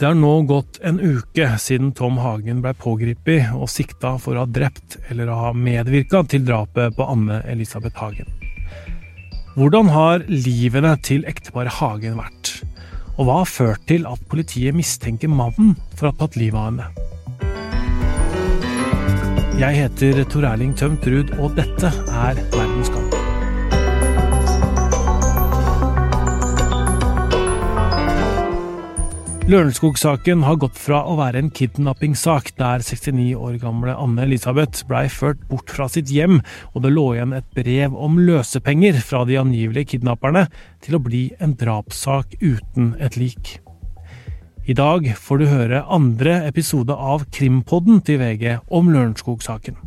Det har nå gått en uke siden Tom Hagen ble pågrepet og sikta for å ha drept eller å ha medvirka til drapet på Anne Elisabeth Hagen. Hvordan har livene til ekteparet Hagen vært? Og hva har ført til at politiet mistenker mannen for å ha tatt livet av henne? Jeg heter Tor Erling Tømt Ruud, og dette er Verdens gang. Lørenskog-saken har gått fra å være en kidnappingssak der 69 år gamle Anne Elisabeth blei ført bort fra sitt hjem, og det lå igjen et brev om løsepenger fra de angivelige kidnapperne, til å bli en drapssak uten et lik. I dag får du høre andre episode av Krimpodden til VG om Lørenskog-saken.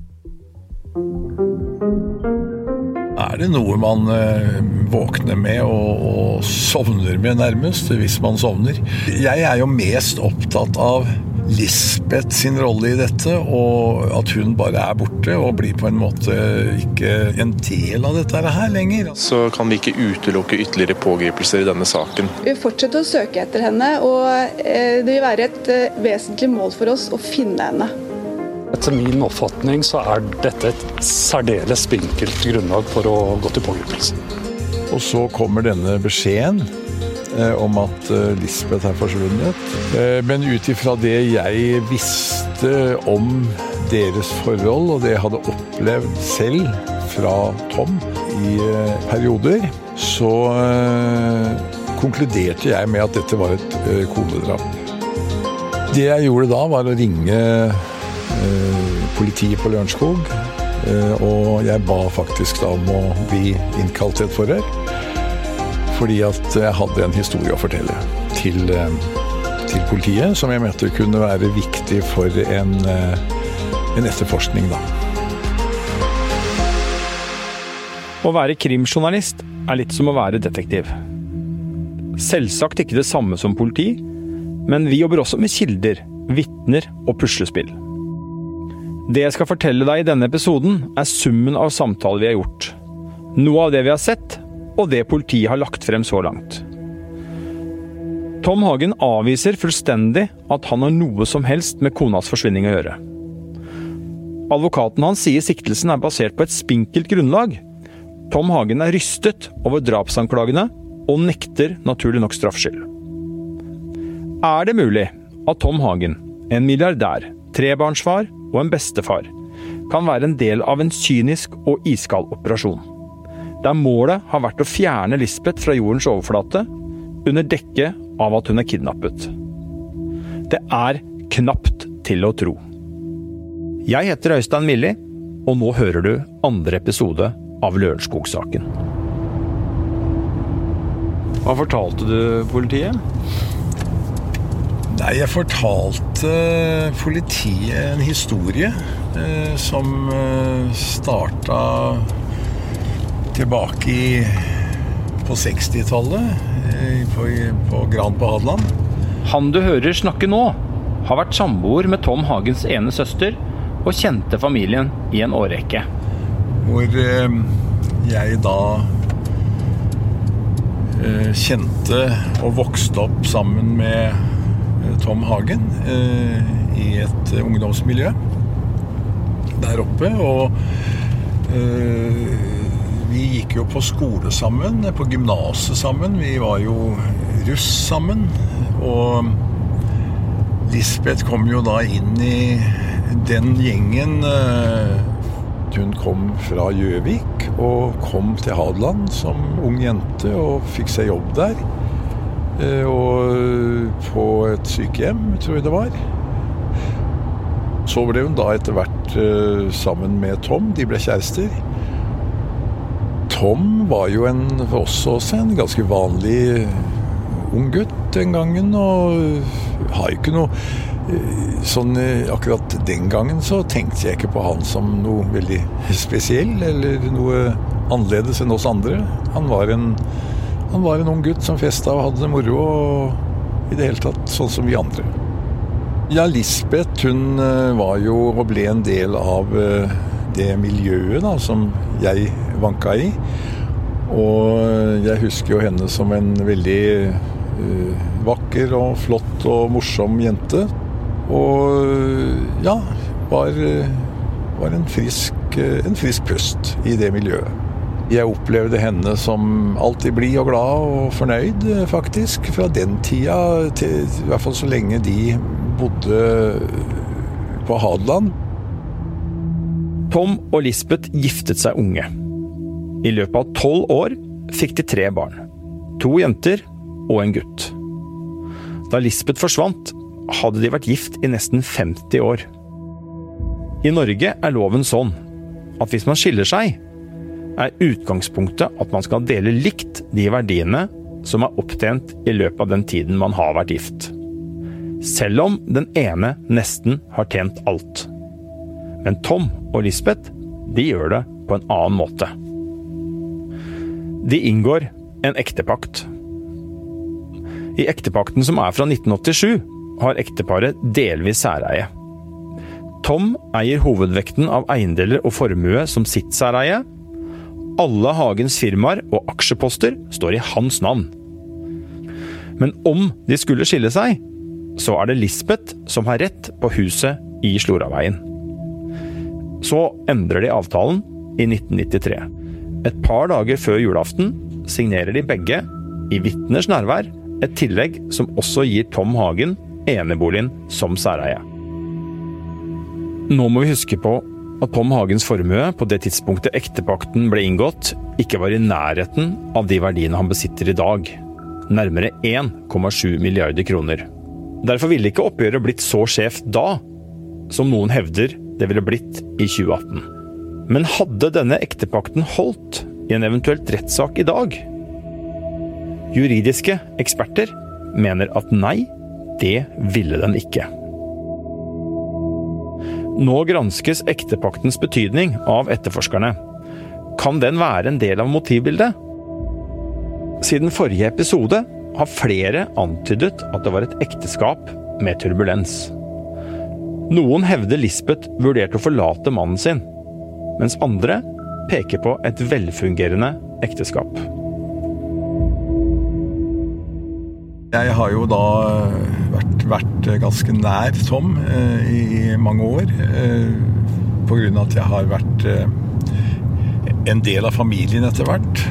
Er det noe man eh, våkner med og, og, sovner med, nærmest, hvis man sovner? Jeg er jo mest opptatt av Lisbeth sin rolle i dette, og at hun bare er borte og blir på en måte ikke en del av dette her lenger. Så kan vi ikke utelukke ytterligere pågripelser i denne saken. Vi fortsetter å søke etter henne, og eh, det vil være et eh, vesentlig mål for oss å finne henne. Etter min oppfatning så er dette et særdeles spinkelt grunnlag for å gå til pågripelse. Og så kommer denne beskjeden eh, om at eh, Lisbeth er forsvunnet. Eh, men ut ifra det jeg visste om deres forhold, og det jeg hadde opplevd selv fra Tom i perioder, så konkluderte jeg med at dette var et konedrap. Det jeg gjorde da, var å ringe politiet på Lørenskog. Eh, og jeg ba faktisk da om å bli innkalt til et forhør. Fordi at jeg hadde en historie å fortelle til, eh, til politiet som jeg mente kunne være viktig for en, en etterforskning, da. Å være krimjournalist er litt som å være detektiv. Selvsagt ikke det samme som politi, men vi jobber også med kilder, vitner og puslespill. Det jeg skal fortelle deg i denne episoden, er summen av samtaler vi har gjort. Noe av det vi har sett, og det politiet har lagt frem så langt. Tom Hagen avviser fullstendig at han har noe som helst med konas forsvinning å gjøre. Advokaten hans sier siktelsen er basert på et spinkelt grunnlag. Tom Hagen er rystet over drapsanklagene, og nekter naturlig nok straffskyld. Er det mulig at Tom Hagen, en milliardær, trebarnsfar og en bestefar, kan være en del av en kynisk og iskald operasjon. Der målet har vært å fjerne Lisbeth fra jordens overflate, under dekke av at hun er kidnappet. Det er knapt til å tro. Jeg heter Øystein Milli, og nå hører du andre episode av Lørenskog-saken. Hva fortalte du politiet? Nei, jeg fortalte politiet en historie eh, som eh, starta tilbake i, på 60-tallet eh, på, på Gran på Hadeland. Han du hører snakke nå, har vært samboer med Tom Hagens ene søster og kjente familien i en årrekke. Hvor eh, jeg da eh, kjente og vokste opp sammen med Tom Hagen eh, i et ungdomsmiljø der oppe. Og eh, vi gikk jo på skole sammen, på gymnaset sammen. Vi var jo russ sammen. Og Lisbeth kom jo da inn i den gjengen eh, Hun kom fra Gjøvik og kom til Hadeland som ung jente og fikk seg jobb der. Eh, og på et sykehjem, tror jeg det var. Så ble hun da etter hvert eh, sammen med Tom. De ble kjærester. Tom var jo en, også, også en ganske vanlig ung gutt den gangen, og har ikke noe eh, sånn Akkurat den gangen så tenkte jeg ikke på han som noe veldig spesiell eller noe annerledes enn oss andre. Han var en han var en ung gutt som festa og hadde det moro, og i det hele tatt sånn som vi andre. Ja, Lisbeth hun eh, var jo og ble en del av eh, det miljøet da, som jeg vanka i. Og jeg husker jo henne som en veldig uh, vakker og flott og morsom jente. Og ja, var, var en, frisk, en frisk pust i det miljøet. Jeg opplevde henne som alltid blid og glad og fornøyd, faktisk. Fra den tida, til, i hvert fall så lenge de bodde på Hadeland. Tom og Lisbeth giftet seg unge. I løpet av tolv år fikk de tre barn. To jenter og en gutt. Da Lisbeth forsvant, hadde de vært gift i nesten 50 år. I Norge er loven sånn at hvis man skiller seg, er utgangspunktet at man skal dele likt de verdiene som er opptjent i løpet av den tiden man har vært gift. Selv om den ene nesten har tjent alt. Men Tom og Lisbeth de gjør det på en annen måte. De inngår en ektepakt. I ektepakten som er fra 1987, har ekteparet delvis særeie. Tom eier hovedvekten av eiendeler og formue som sitt særeie, alle Hagens firmaer og aksjeposter står i hans navn. Men om de skulle skille seg, så er det Lisbeth som har rett på huset i Sloraveien. Så endrer de avtalen i 1993. Et par dager før julaften signerer de begge, i vitners nærvær, et tillegg som også gir Tom Hagen eneboligen som særeie. Nå må vi huske på at Tom Hagens formue på det tidspunktet ektepakten ble inngått, ikke var i nærheten av de verdiene han besitter i dag. Nærmere 1,7 milliarder kroner. Derfor ville ikke oppgjøret blitt så skjevt da, som noen hevder det ville blitt i 2018. Men hadde denne ektepakten holdt i en eventuelt rettssak i dag? Juridiske eksperter mener at nei, det ville den ikke. Nå granskes ektepaktens betydning av etterforskerne. Kan den være en del av motivbildet? Siden forrige episode har flere antydet at det var et ekteskap med turbulens. Noen hevder Lisbeth vurderte å forlate mannen sin, mens andre peker på et velfungerende ekteskap. Jeg har jo da vært, vært ganske nær Tom eh, i mange år. Eh, på grunn av at jeg har vært eh, en del av familien etter hvert.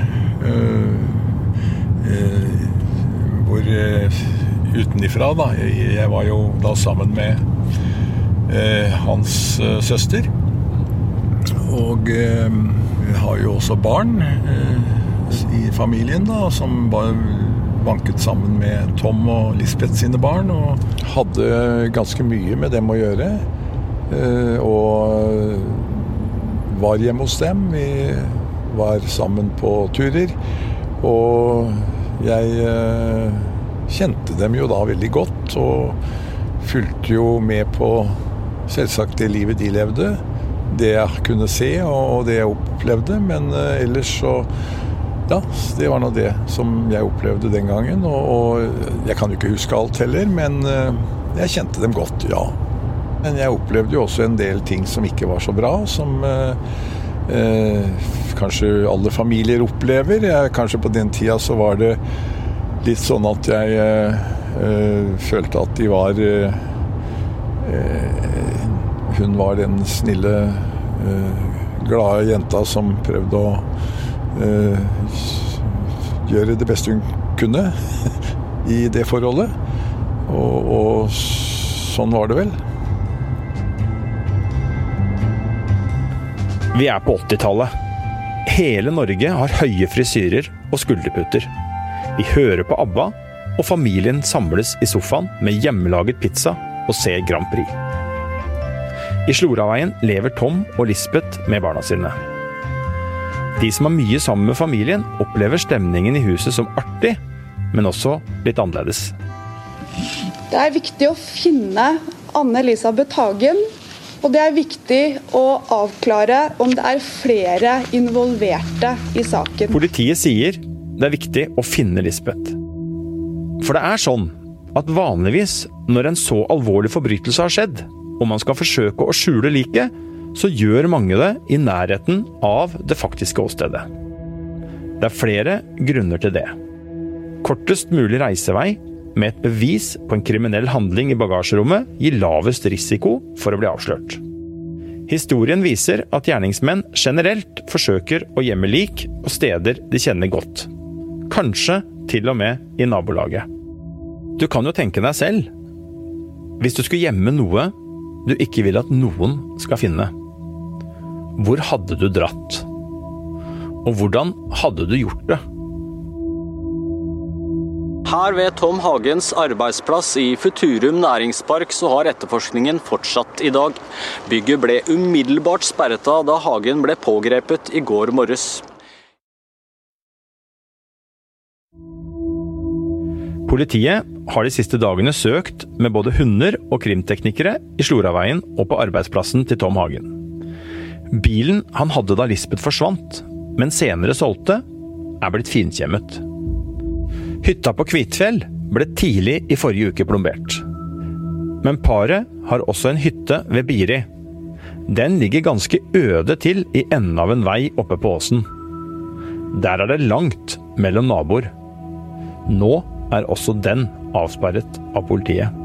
Eh, eh, hvor eh, utenifra, da Jeg var jo da sammen med hans søster. Og vi har jo også barn i familien, da, som bare banket sammen med Tom og Lisbeth sine barn. Og hadde ganske mye med dem å gjøre. Eh, og var hjemme hos dem. Vi var sammen på turer. Og jeg eh, kjente dem jo da veldig godt, og fulgte jo med på selvsagt det livet de levde. Det jeg kunne se og det jeg opplevde. Men eh, ellers så ja, det var nå det som jeg opplevde den gangen. Og, og jeg kan jo ikke huske alt heller, men uh, jeg kjente dem godt, ja. Men jeg opplevde jo også en del ting som ikke var så bra, som uh, uh, kanskje alle familier opplever. Jeg, kanskje på den tida så var det litt sånn at jeg følte at de var Hun var den snille, glade jenta som prøvde å Eh, gjøre det beste hun kunne i det forholdet. Og, og sånn var det vel. Vi er på 80-tallet. Hele Norge har høye frisyrer og skulderputter. Vi hører på ABBA, og familien samles i sofaen med hjemmelaget pizza og ser Grand Prix. I Sloraveien lever Tom og Lisbeth med barna sine. De som har mye sammen med familien, opplever stemningen i huset som artig, men også litt annerledes. Det er viktig å finne Anne-Elisabeth Hagen, og det er viktig å avklare om det er flere involverte i saken. Politiet sier det er viktig å finne Lisbeth. For det er sånn at vanligvis når en så alvorlig forbrytelse har skjedd, og man skal forsøke å skjule liket, så gjør mange det i nærheten av det faktiske åstedet. Det er flere grunner til det. Kortest mulig reisevei med et bevis på en kriminell handling i bagasjerommet gir lavest risiko for å bli avslørt. Historien viser at gjerningsmenn generelt forsøker å gjemme lik på steder de kjenner godt. Kanskje til og med i nabolaget. Du kan jo tenke deg selv. Hvis du skulle gjemme noe du ikke vil at noen skal finne, hvor hadde du dratt? Og hvordan hadde du gjort det? Her ved Tom Hagens arbeidsplass i Futurum næringspark så har etterforskningen fortsatt i dag. Bygget ble umiddelbart sperret av da Hagen ble pågrepet i går morges. Politiet har de siste dagene søkt med både hunder og krimteknikere i Sloraveien og på arbeidsplassen til Tom Hagen. Bilen han hadde da Lisbeth forsvant, men senere solgte, er blitt finkjemmet. Hytta på Kvitfjell ble tidlig i forrige uke plombert. Men paret har også en hytte ved Biri. Den ligger ganske øde til i enden av en vei oppe på åsen. Der er det langt mellom naboer. Nå er også den avsperret av politiet.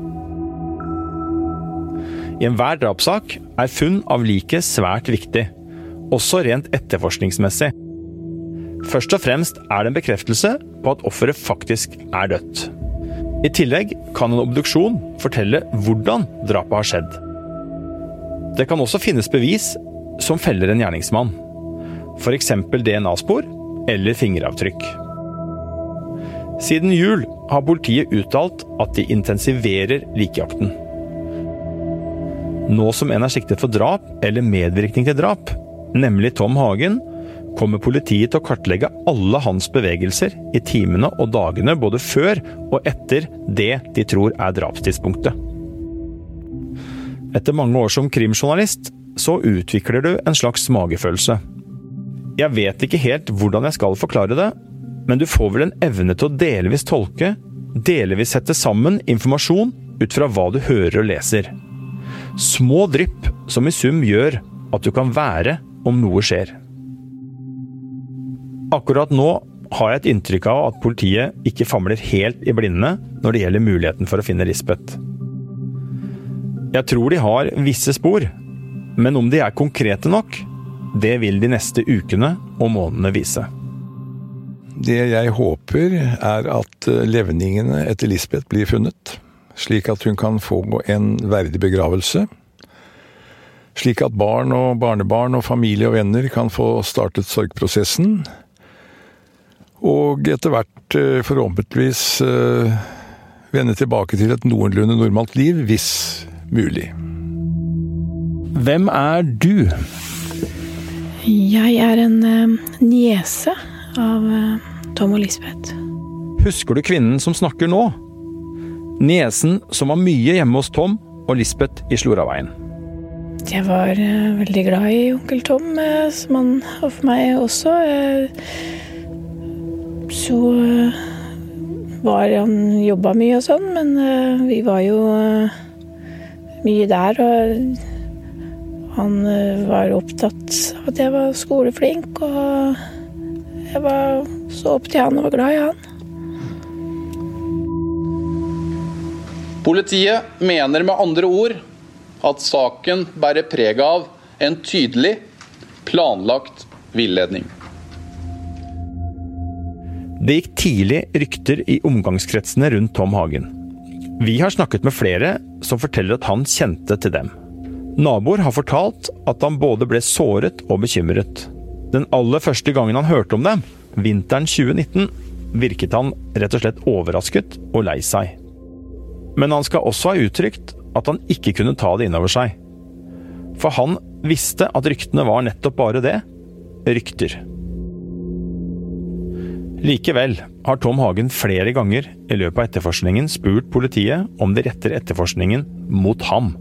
I enhver drapssak er funn av liket svært viktig, også rent etterforskningsmessig. Først og fremst er det en bekreftelse på at offeret faktisk er dødt. I tillegg kan en obduksjon fortelle hvordan drapet har skjedd. Det kan også finnes bevis som feller en gjerningsmann. F.eks. DNA-spor eller fingeravtrykk. Siden jul har politiet uttalt at de intensiverer likejakten. Nå som en er siktet for drap eller medvirkning til drap, nemlig Tom Hagen, kommer politiet til å kartlegge alle hans bevegelser i timene og dagene både før og etter det de tror er drapstidspunktet. Etter mange år som krimjournalist så utvikler du en slags magefølelse. Jeg vet ikke helt hvordan jeg skal forklare det, men du får vel en evne til å delvis tolke, delvis sette sammen informasjon ut fra hva du hører og leser. Små drypp som i sum gjør at du kan være om noe skjer. Akkurat nå har jeg et inntrykk av at politiet ikke famler helt i blinde når det gjelder muligheten for å finne Lisbeth. Jeg tror de har visse spor, men om de er konkrete nok, det vil de neste ukene og månedene vise. Det jeg håper, er at levningene etter Lisbeth blir funnet, slik at hun kan få en verdig begravelse. Slik at barn og barnebarn og familie og venner kan få startet sorgprosessen. Og etter hvert eh, forhåpentligvis eh, vende tilbake til et noenlunde normalt liv, hvis mulig. Hvem er du? Jeg er en niese av Tom og Lisbeth. Husker du kvinnen som snakker nå? Niesen som var mye hjemme hos Tom og Lisbeth i Sloraveien. Jeg var uh, veldig glad i onkel Tom, uh, som han var for meg også. Uh, så var han jobba mye og sånn, men vi var jo mye der. Og han var opptatt av at jeg var skoleflink, og jeg var så opp til han og var glad i han. Politiet mener med andre ord at saken bærer preg av en tydelig, planlagt villedning. Det gikk tidlig rykter i omgangskretsene rundt Tom Hagen. Vi har snakket med flere som forteller at han kjente til dem. Naboer har fortalt at han både ble såret og bekymret. Den aller første gangen han hørte om dem, vinteren 2019, virket han rett og slett overrasket og lei seg. Men han skal også ha uttrykt at han ikke kunne ta det innover seg. For han visste at ryktene var nettopp bare det rykter. Likevel har Tom Hagen flere ganger i løpet av etterforskningen spurt politiet om de retter etterforskningen mot ham.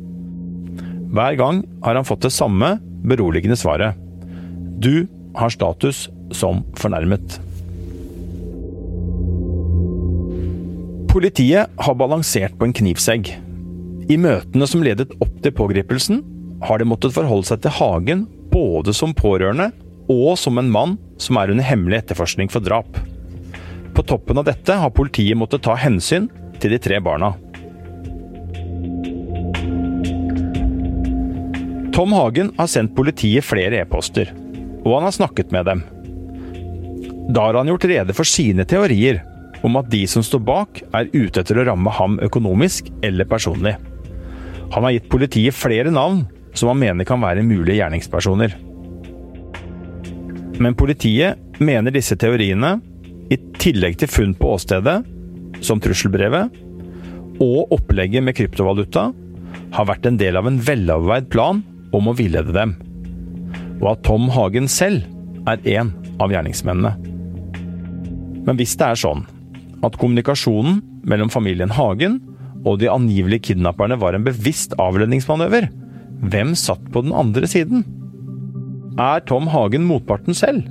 Hver gang har han fått det samme beroligende svaret. Du har status som fornærmet. Politiet har balansert på en knivsegg. I møtene som ledet opp til pågripelsen, har de måttet forholde seg til Hagen både som pårørende og som en mann som er under hemmelig etterforskning for drap. På toppen av dette har politiet måttet ta hensyn til de tre barna. Tom Hagen har sendt politiet flere e-poster, og han har snakket med dem. Da har han gjort rede for sine teorier om at de som står bak, er ute etter å ramme ham økonomisk eller personlig. Han har gitt politiet flere navn som han mener kan være mulige gjerningspersoner. Men politiet mener disse teoriene, i tillegg til funn på åstedet, som trusselbrevet, og opplegget med kryptovaluta, har vært en del av en veloverveid plan om å villede dem. Og at Tom Hagen selv er en av gjerningsmennene. Men hvis det er sånn at kommunikasjonen mellom familien Hagen og de angivelige kidnapperne var en bevisst avledningsmanøver, hvem satt på den andre siden? Er Tom Hagen motparten selv?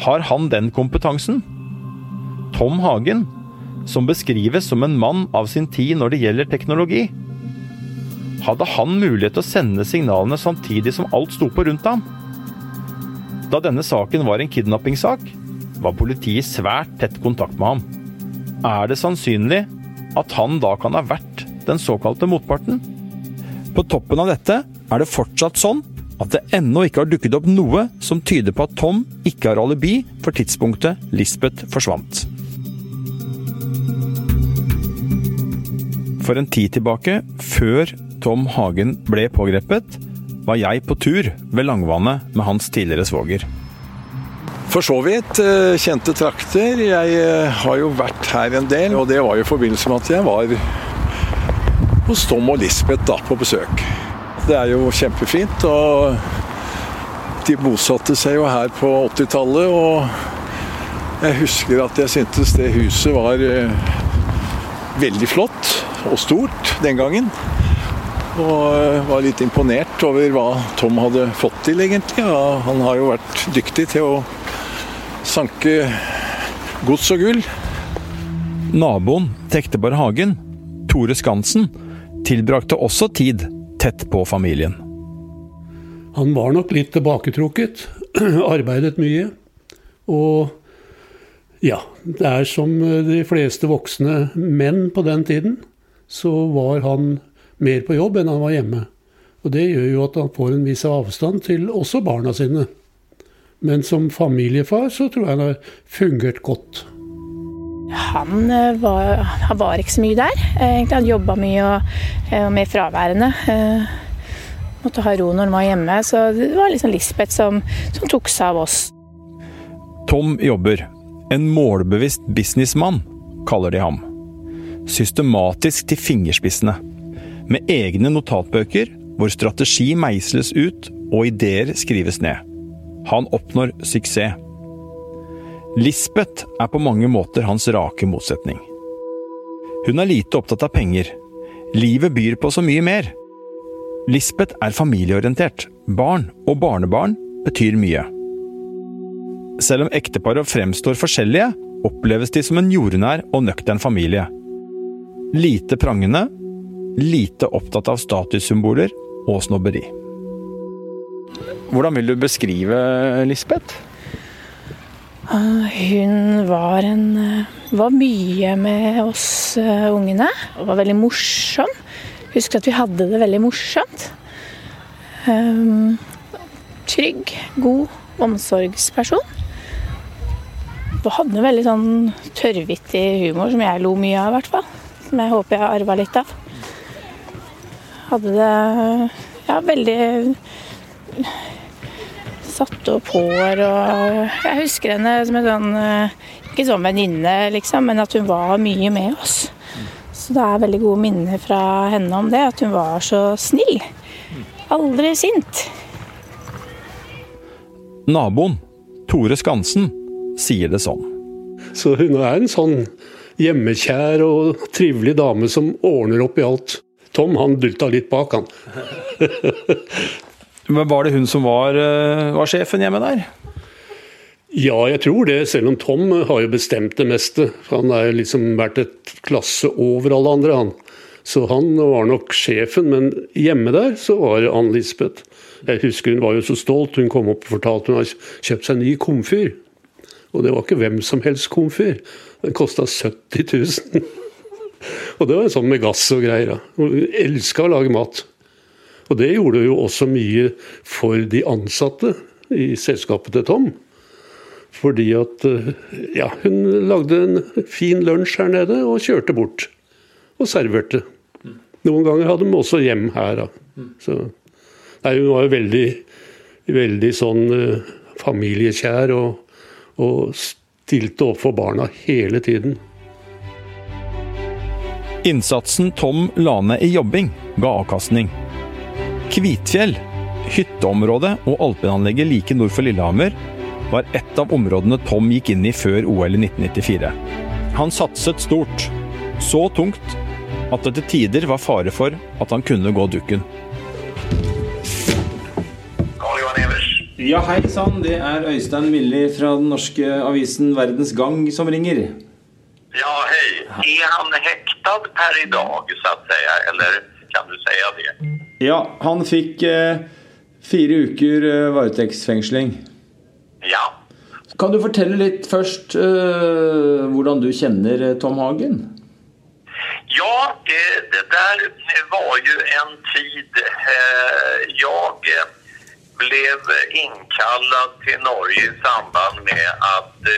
Har han den kompetansen? Tom Hagen, som beskrives som en mann av sin tid når det gjelder teknologi. Hadde han mulighet til å sende signalene samtidig som alt sto på rundt ham? Da denne saken var en kidnappingssak, var politiet svært tett kontakt med ham. Er det sannsynlig at han da kan ha vært den såkalte motparten? På toppen av dette er det fortsatt sånn at det ennå ikke har dukket opp noe som tyder på at Tom ikke har alibi for tidspunktet Lisbeth forsvant. For en tid tilbake, før Tom Hagen ble pågrepet, var jeg på tur ved Langvannet med hans tidligere svoger. For så vidt. eh, Kjente trakter. Jeg eh, har jo vært her en del, og det var jo i forbindelse med at jeg var hos Tom og Lisbeth da, på besøk. Det er jo kjempefint, og de bosatte seg jo her på 80-tallet, og jeg husker at jeg syntes det huset var eh, veldig flott og stort den gangen. Og var litt imponert over hva Tom hadde fått til, egentlig. Ja, han har jo vært dyktig til å sanke gods og gull. Naboen til Hagen, Tore Skansen, tilbrakte også tid tett på familien. Han var nok litt tilbaketrukket, arbeidet mye. Og ja, det er som de fleste voksne menn på den tiden, så var han mer på jobb enn han var hjemme. Og det gjør jo at han får en viss avstand til også barna sine. Men som familiefar så tror jeg han har fungert godt. Han eh, var, han var ikke så mye der. Eh, Egentlig Han jobba mye og, eh, og mer fraværende. Måtte ha ro når han var hjemme. Så det var liksom Lisbeth som, som tok seg av oss. Tom jobber. En målbevisst businessmann, kaller de ham. Systematisk til fingerspissene. Med egne notatbøker hvor strategi meisles ut og ideer skrives ned. Han oppnår suksess. Lisbeth er på mange måter hans rake motsetning. Hun er lite opptatt av penger. Livet byr på så mye mer. Lisbeth er familieorientert. Barn og barnebarn betyr mye. Selv om ekteparet fremstår forskjellige, oppleves de som en jordnær og nøktern familie. Lite prangende, lite opptatt av statussymboler og snobberi. Hvordan vil du beskrive Lisbeth? Ah, Hun var, en, eh, var mye med oss eh, ungene og var veldig morsom. Husker at vi hadde det veldig morsomt. Um, trygg, god omsorgsperson. Og hadde veldig sånn tørrvittig humor som jeg lo mye av, i hvert fall. Som jeg håper jeg har arva litt av. Hadde det ja, veldig satte opp hår og Jeg husker henne som en sånn eh, Ikke som venninne, liksom, men at hun var mye med oss. Så det er veldig gode minner fra henne om det, at hun var så snill. Aldri sint. Naboen, Tore Skansen, sier det sånn. Så hun er en sånn hjemmekjær og trivelig dame som ordner opp i alt. Tom han dulta litt bak, han. Men Var det hun som var, eh, var sjefen hjemme der? Ja, jeg tror det, selv om Tom har jo bestemt det meste. Han har liksom vært et klasse over alle andre, han. Så han var nok sjefen, men hjemme der så var Ann Lisbeth. Jeg husker hun var jo så stolt. Hun kom opp og fortalte hun hadde kjøpt seg ny komfyr. Og det var ikke hvem som helst komfyr. Den kosta 70 000. Og det var en sånn med gass og greier. Hun elska å lage mat. Og det gjorde jo også mye for de ansatte i selskapet til Tom. Fordi at ja, hun lagde en fin lunsj her nede og kjørte bort. Og serverte. Noen ganger hadde de også hjem her. Da. Så, nei, hun var jo veldig, veldig sånn uh, familiekjær og, og stilte opp for barna hele tiden. Innsatsen Tom la ned i jobbing, ga avkastning. Kvitfjell, hytteområdet og alpinanlegget like nord for Lillehammer var et av områdene Tom gikk inn i før OL i 1994. Han satset stort. Så tungt at det til tider var fare for at han kunne gå dukken. Ja, hei sann. Det er Øystein Milli fra den norske avisen Verdens Gang som ringer. Ja, hei. Er han hektet per i dag, så å si, eller kan du si det? Ja, han fikk eh, fire uker eh, varetektsfengsling. Ja. Kan du fortelle litt først eh, hvordan du kjenner eh, Tom Hagen? Ja, det, det der var jo en tid eh, jeg ble innkalt til Norge i samband med at,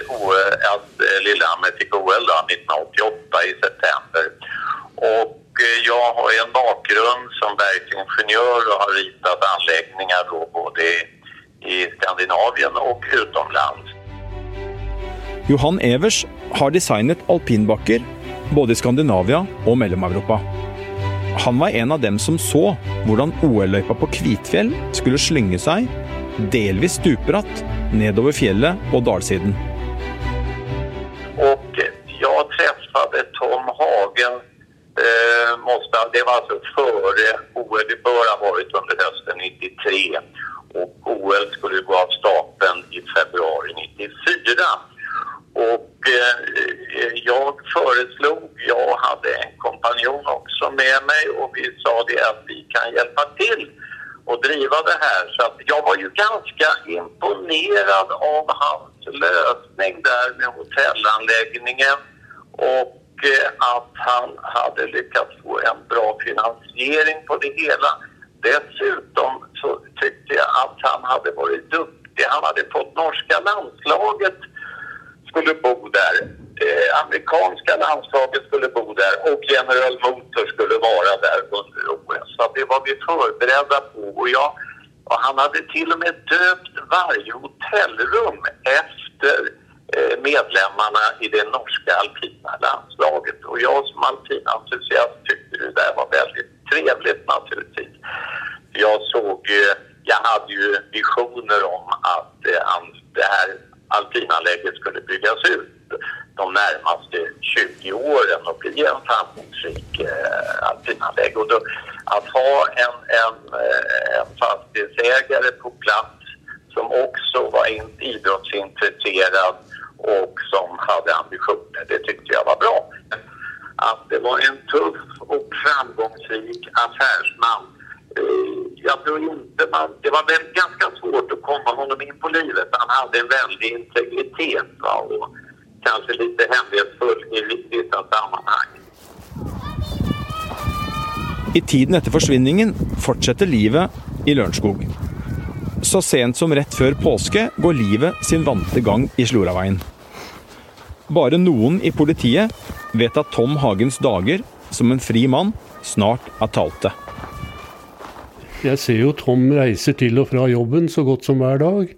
at Lillehammer fikk OL da, 1988 i september. Og jeg har en bakgrunn som bergsingenjör og har ritat anläggningar då både i Skandinavien og utenlands. Johan Evers har designet alpinbakker både i Skandinavia og Mellom-Europa. Han var en av dem som så hvordan OL-løypa på Kvitfjell skulle slynge seg, delvis stupbratt, nedover fjellet og dalsiden. Var altså før OL. Det bör ha vært under høsten 93. Og OL skulle gå av stapeln i februari 94. Och eh, jag föreslog, jag hade en kompanjon också med mig och vi sa det att vi kan hjälpa till och driva det här. Så att jag var ju ganska imponerad av hans lösning där med hotellanläggningen och att han hade lyckats få en bra finansiering på det hela. Dessutom så tyckte jag att han hade varit duktig. Han hade fått norska landslaget skulle bo där. Eh, amerikanska landslaget skulle bo där och General Motors skulle vara där under OS. Så det var vi förberedda på. Och, jag, och han hade till och med döpt varje hotellrum efter medlemmarna i det norska alpina landslaget. Och jag som alpinentusiast tyckte det där var väldigt trevligt naturligtvis. Jag såg, ju, jag hade ju visioner om att eh, det här alpinanlägget skulle byggas ut de närmaste 20 åren och bli en framgångsrik eh, alpinanlägg. Och då, att ha en, en, eh, en fastighetsägare på plats som också var idrottsintresserad och som hade ambitioner, det tyckte jag var bra. Att det var en tuff och framgångsrik affärsman jag tror inte man, det var väl ganska svårt att komma honom in på livet. Han hade en väldig integritet va? och kanske lite hemlighetsfull i vissa sammanhang. I tiden etter forsvinningen fortsetter livet i Lørenskog. Så sent som rett før påske går livet sin vante gang i Sloraveien. Bare noen i politiet vet at Tom Hagens dager som en fri mann snart er talte. Jeg ser jo Tom reiser til og fra jobben så godt som hver dag.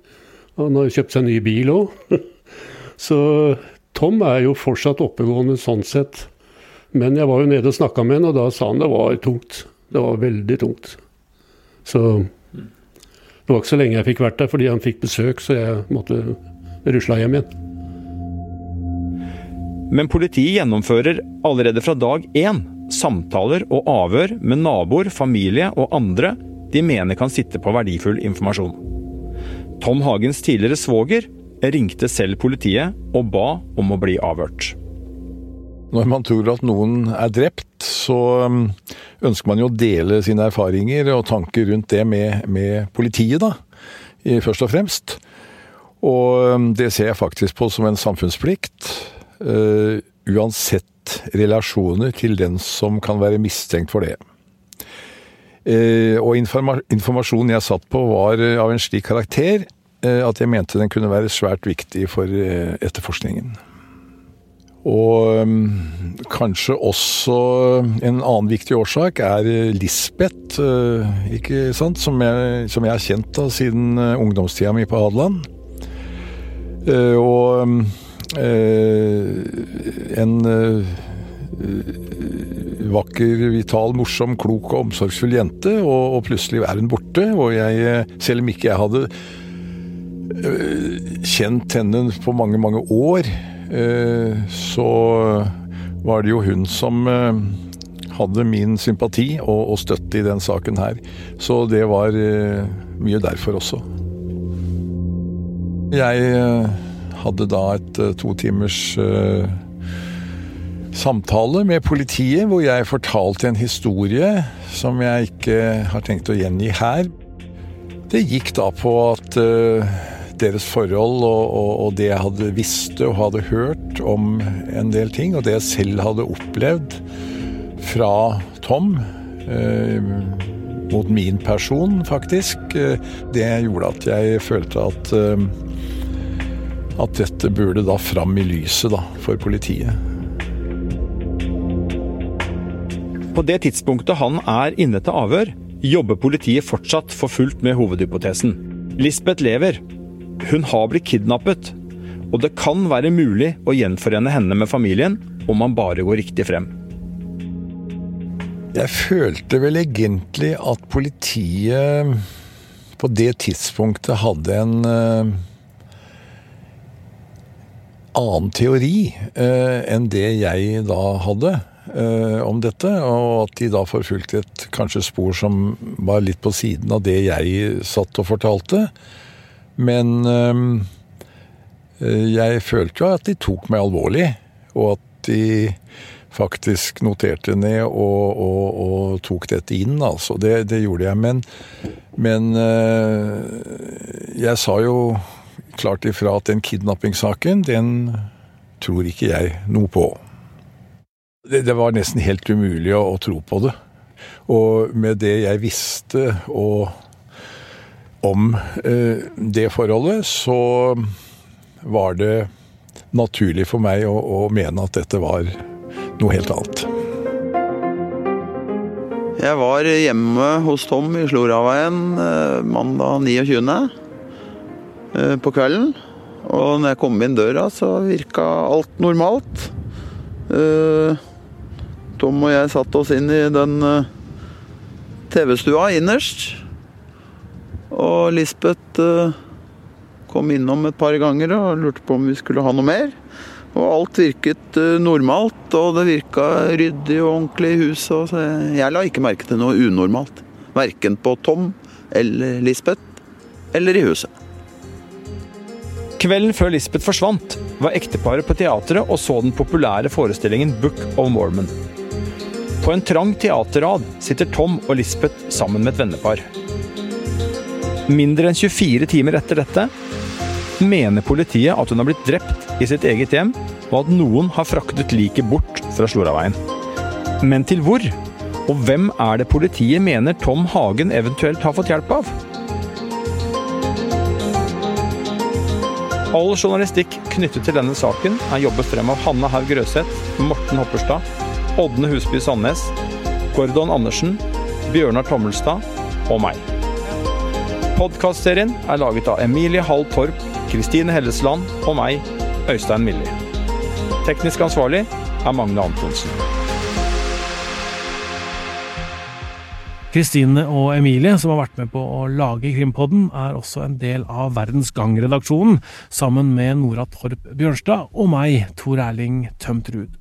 Han har kjøpt seg ny bil òg. Så Tom er jo fortsatt oppegående sånn sett. Men jeg var jo nede og snakka med han, og da sa han det var tungt. Det var veldig tungt. Så det var ikke så lenge jeg fikk vært der, fordi han fikk besøk, så jeg måtte rusla hjem igjen. Men politiet gjennomfører allerede fra dag én samtaler og avhør med naboer, familie og andre de mener kan sitte på verdifull informasjon. Tom Hagens tidligere svoger ringte selv politiet og ba om å bli avhørt. Når man tror at noen er drept, så um, ønsker man jo å dele sine erfaringer og tanker rundt det med, med politiet, da. Først og fremst. Og um, det ser jeg faktisk på som en samfunnsplikt. Uh, uansett relasjoner til den som kan være mistenkt for det. Og informasjonen jeg satt på var av en slik karakter at jeg mente den kunne være svært viktig for etterforskningen. Og um, kanskje også en annen viktig årsak er Lisbeth, uh, ikke sant? Som, jeg, som jeg har kjent da siden uh, ungdomstida mi på Hadeland. Uh, og en vakker, vital, morsom, klok og omsorgsfull jente, og, og, plutselig er hun borte. Og jeg, selv om ikke jeg hadde kjent henne på mange, mange år, Eh, så var det jo hun som eh, hadde min sympati og, støtte i den saken her. Så det var eh, mye derfor også. Jeg hadde da et to timers samtale med politiet, hvor jeg fortalte en historie som jeg ikke har tenkt å gjengi her. Det gikk da på at deres forhold og, og, og, det jeg hadde visste og hadde hørt om en del ting, og det jeg selv hadde opplevd fra Tom eh, mot min person, faktisk, eh, det gjorde at jeg følte at eh, at dette burde da fram i lyset da, for politiet. På det tidspunktet han er inne til avhør, jobber politiet fortsatt for fullt med hovedhypotesen. Lisbeth lever, hun har blitt kidnappet, og det kan være mulig å gjenforene henne med familien om man bare går riktig frem. Jeg følte vel egentlig at politiet på det tidspunktet hadde en uh, annen teori uh, enn det jeg da hadde uh, om dette. Og at de da forfulgte et kanskje spor som var litt på siden av det jeg satt og fortalte. Men ehm, eh, jeg følte jo at de tok meg alvorlig, og at de faktisk noterte ned og, og, og tok dette inn, altså. Det, det gjorde jeg. Men, men eh, jeg sa jo klart ifra at den kidnappingssaken, den tror ikke jeg noe på. Det, det var nesten helt umulig å, å tro på det. Og med det jeg visste og om eh, det forholdet, så var det naturlig for meg å, å, mene at dette var noe helt annet. Jeg var hjemme hos Tom i Sloraveien eh, mandag 29. Eh, på kvelden. Og når jeg kom inn døra, så virka alt normalt. Tom og jeg satte oss inn i den TV-stua innerst. Og Lisbeth uh, kom innom et par ganger og lurte på om vi skulle ha noe mer. Og alt virket uh, normalt, og det virka ryddig og ordentlig i huset. Jeg la ikke merke til noe unormalt. Verken på Tom eller Lisbeth eller i huset. Kvelden før Lisbeth forsvant, var ekteparet på teatret og så den populære forestillingen Book of Mormon. På en trang teaterrad sitter Tom og Lisbeth sammen med et vennepar. Mindre enn 24 timer etter dette mener politiet at hun har blitt drept i sitt eget hjem, og at noen har fraktet liket bort fra Sloraveien. Men til hvor? Og hvem er det politiet mener Tom Hagen eventuelt har fått hjelp av? All journalistikk knyttet til denne saken er jobbet frem av Hanne Haug Røseth, Morten Hopperstad, Ådne Husby Sandnes, Gordon Andersen, Bjørnar Tommelstad og meg. Podkastserien er laget av Emilie Hall Torp, Kristine Hellesland og meg, Øystein Millie. Teknisk ansvarlig er Magne Antonsen. Kristine og Emilie, som har vært med på å lage Krimpodden, er også en del av Verdens Gang-redaksjonen, sammen med Nora Torp Bjørnstad og meg, Tor Erling Tømtrud.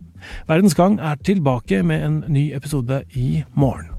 Verdens Gang er tilbake med en ny episode i morgen.